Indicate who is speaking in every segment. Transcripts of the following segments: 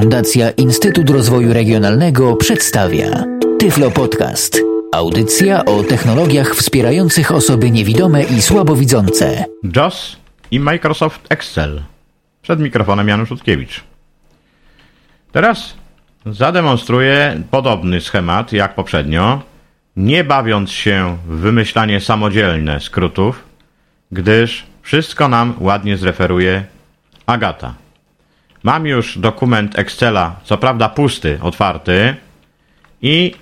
Speaker 1: Fundacja Instytut Rozwoju Regionalnego przedstawia Tyflo Podcast. Audycja o technologiach wspierających osoby niewidome i słabowidzące.
Speaker 2: JAWS i Microsoft Excel. Przed mikrofonem Janusz Utkiewicz. Teraz zademonstruję podobny schemat jak poprzednio, nie bawiąc się w wymyślanie samodzielne skrótów, gdyż wszystko nam ładnie zreferuje Agata. Mam już dokument Excela, co prawda pusty, otwarty i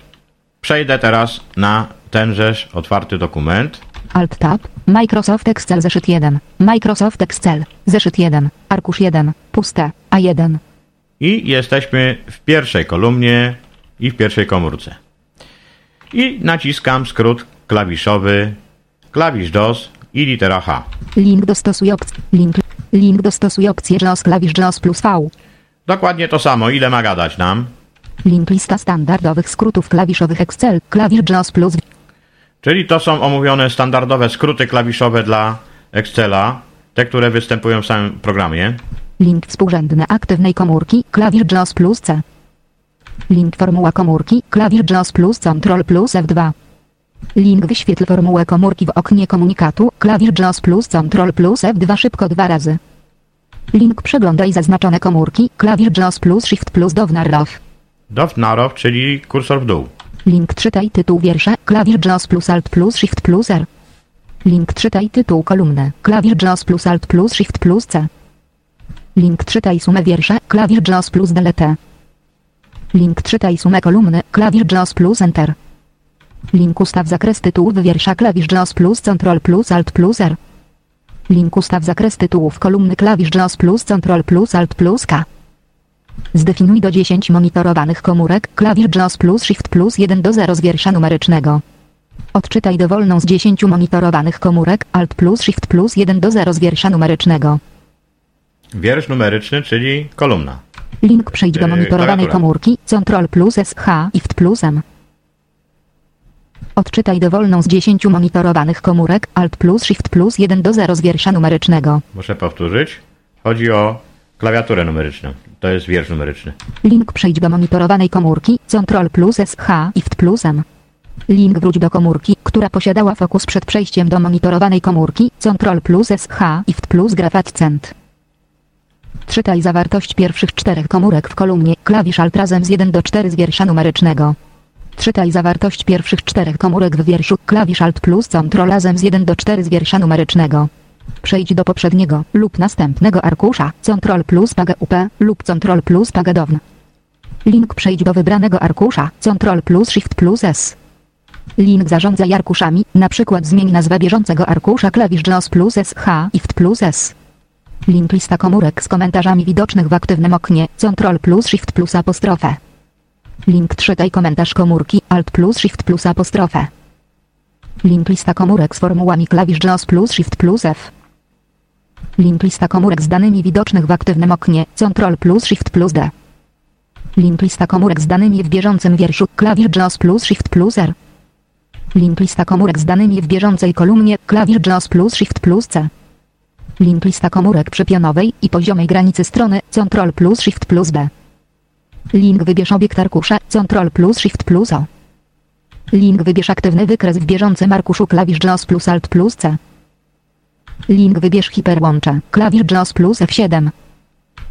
Speaker 2: przejdę teraz na tenżeż otwarty dokument.
Speaker 3: Alt Tab, Microsoft Excel zeszyt 1, Microsoft Excel, zeszyt 1, arkusz 1, puste, A1.
Speaker 2: I jesteśmy w pierwszej kolumnie i w pierwszej komórce. I naciskam skrót klawiszowy, klawisz DOS i litera H.
Speaker 3: Link dostosuj opcję, link, link dostosuj opcję JAWS klawisz JAWS plus V.
Speaker 2: Dokładnie to samo, ile ma gadać nam.
Speaker 3: Link lista standardowych skrótów klawiszowych Excel, klawisz JAWS plus V.
Speaker 2: Czyli to są omówione standardowe skróty klawiszowe dla Excela, te, które występują w samym programie.
Speaker 3: Link współrzędne aktywnej komórki, klawisz JAWS plus C. Link formuła komórki, klawisz JAWS plus Ctrl plus F2. Link wyświetl formułę komórki w oknie komunikatu, klawisz JAWS plus Ctrl plus F2 szybko dwa razy. Link przeglądaj zaznaczone komórki, klawisz JAWS plus Shift plus Dovnarrow.
Speaker 2: Dovnarow, czyli kursor w dół.
Speaker 3: Link czytaj tytuł wiersza, klawisz JAWS plus Alt plus Shift plus R. Link czytaj tytuł kolumny, klawisz JAWS plus Alt plus Shift plus C. Link czytaj sumę wiersza, klawisz JAWS plus Delete. Link czytaj sumę kolumny, klawisz JAWS plus Enter. Link ustaw zakres tytułów wiersza, klawisz JAWS plus Ctrl plus Alt plus R. Link ustaw zakres tytułów kolumny, klawisz JAWS plus Ctrl plus Alt plus K. Zdefiniuj do 10 monitorowanych komórek, klawisz JAWS plus Shift plus 1 do 0 z wiersza numerycznego. Odczytaj dowolną z 10 monitorowanych komórek, Alt plus Shift plus 1 do 0 z wiersza numerycznego.
Speaker 2: Wiersz numeryczny, czyli kolumna.
Speaker 3: Link przejdź do
Speaker 2: Yy,
Speaker 3: monitorowanej
Speaker 2: klawiatura.
Speaker 3: komórki, Ctrl plus SH, Shift plus M. Odczytaj dowolną z 10 monitorowanych komórek, Alt plus Shift plus 1 do 0 z wiersza numerycznego.
Speaker 2: Muszę powtórzyć. Chodzi o klawiaturę numeryczną. To jest wiersz numeryczny.
Speaker 3: Link przejdź do monitorowanej komórki, Ctrl plus SH, Shift plus M. Link wróć do komórki, która posiadała fokus przed przejściem do monitorowanej komórki, Ctrl plus SH, Shift plus graf akcent. Czytaj zawartość pierwszych czterech komórek w kolumnie, klawisz Alt razem z 1 do 4 z wiersza numerycznego. Czytaj zawartość pierwszych czterech komórek w wierszu, klawisz Alt plus Ctrl razem z 1 do 4 z wiersza numerycznego. Przejdź do poprzedniego lub następnego arkusza, Ctrl plus Pag UP lub Ctrl plus Pag Down. Link przejdź do wybranego arkusza, Ctrl plus Shift plus S. Link zarządzaj arkuszami, na przykład zmień nazwę bieżącego arkusza klawisz JAWS plus SH, Shift plus S. Link lista komórek z komentarzami widocznych w aktywnym oknie, Ctrl plus Shift plus apostrofę. Link czytaj komentarz komórki, Alt plus Shift plus apostrofę. Link lista komórek z formułami klawisz JAWS plus Shift plus F. Link lista komórek z danymi widocznych w aktywnym oknie, Ctrl plus Shift plus D. Link lista komórek z danymi w bieżącym wierszu, klawisz JAWS plus Shift plus R. Link lista komórek z danymi w bieżącej kolumnie, klawisz JAWS plus Shift plus C. Link lista komórek przy pionowej i poziomej granicy strony, Ctrl plus Shift plus B. Link wybierz obiekt arkusza, Ctrl plus Shift plus O. Link wybierz aktywny wykres w bieżącym arkuszu klawisz JAWS plus Alt plus C. Link wybierz hiperłącze, klawisz JAWS plus F7.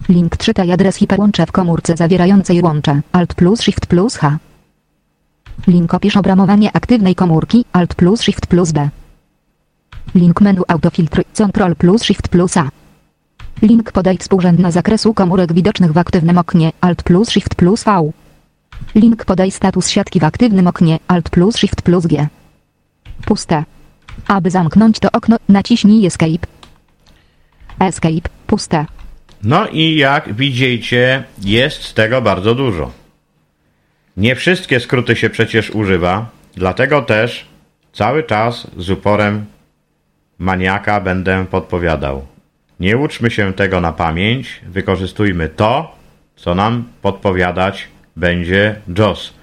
Speaker 3: Link czytaj adres hiperłącza w komórce zawierającej łącze, Alt plus Shift plus H. Link opisz obramowanie aktywnej komórki, Alt plus Shift plus B. Link menu autofiltr, Ctrl plus Shift plus A. Link podaj współrzędna zakresu komórek widocznych w aktywnym oknie, Alt plus Shift plus V. Link podaj status siatki w aktywnym oknie, Alt plus Shift plus G. Puste. Aby zamknąć to okno, naciśnij Escape. Escape, puste.
Speaker 2: No i jak widzicie, jest tego bardzo dużo. Nie wszystkie skróty się przecież używa, dlatego też cały czas z uporem maniaka będę podpowiadał. Nie uczmy się tego na pamięć, wykorzystujmy to, co nam podpowiadać będzie JOS.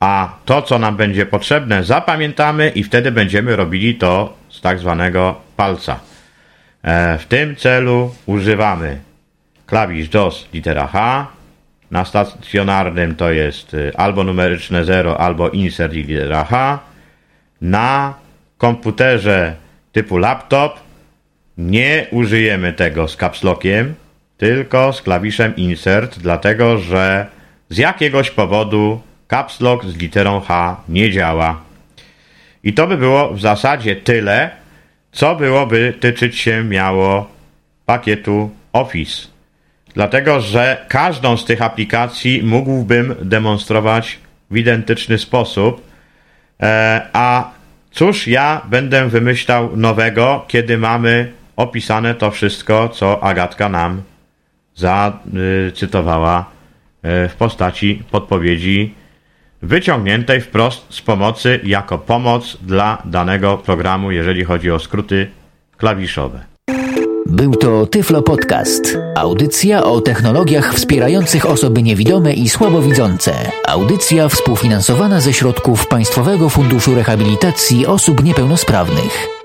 Speaker 2: A to, co nam będzie potrzebne, zapamiętamy i wtedy będziemy robili to z tak zwanego palca. E, W tym celu używamy klawisz DOS litera H, Na stacjonarnym to jest y, albo numeryczne 0, albo insert litera H. Na komputerze typu laptop nie użyjemy tego z caps lockiem, tylko z klawiszem insert, dlatego że z jakiegoś powodu caps lock z literą H nie działa. I to by było w zasadzie tyle, co byłoby tyczyć się miało pakietu Office. Dlatego, że każdą z tych aplikacji mógłbym demonstrować w identyczny sposób, e, a cóż ja będę wymyślał nowego, kiedy mamy opisane to wszystko, co Agatka nam zacytowała e, w postaci podpowiedzi wyciągniętej wprost z pomocy jako pomoc dla danego programu, jeżeli chodzi o skróty klawiszowe.
Speaker 1: Był to Tyflo Podcast. Audycja o technologiach wspierających osoby niewidome i słabowidzące. Audycja współfinansowana ze środków Państwowego Funduszu Rehabilitacji Osób Niepełnosprawnych.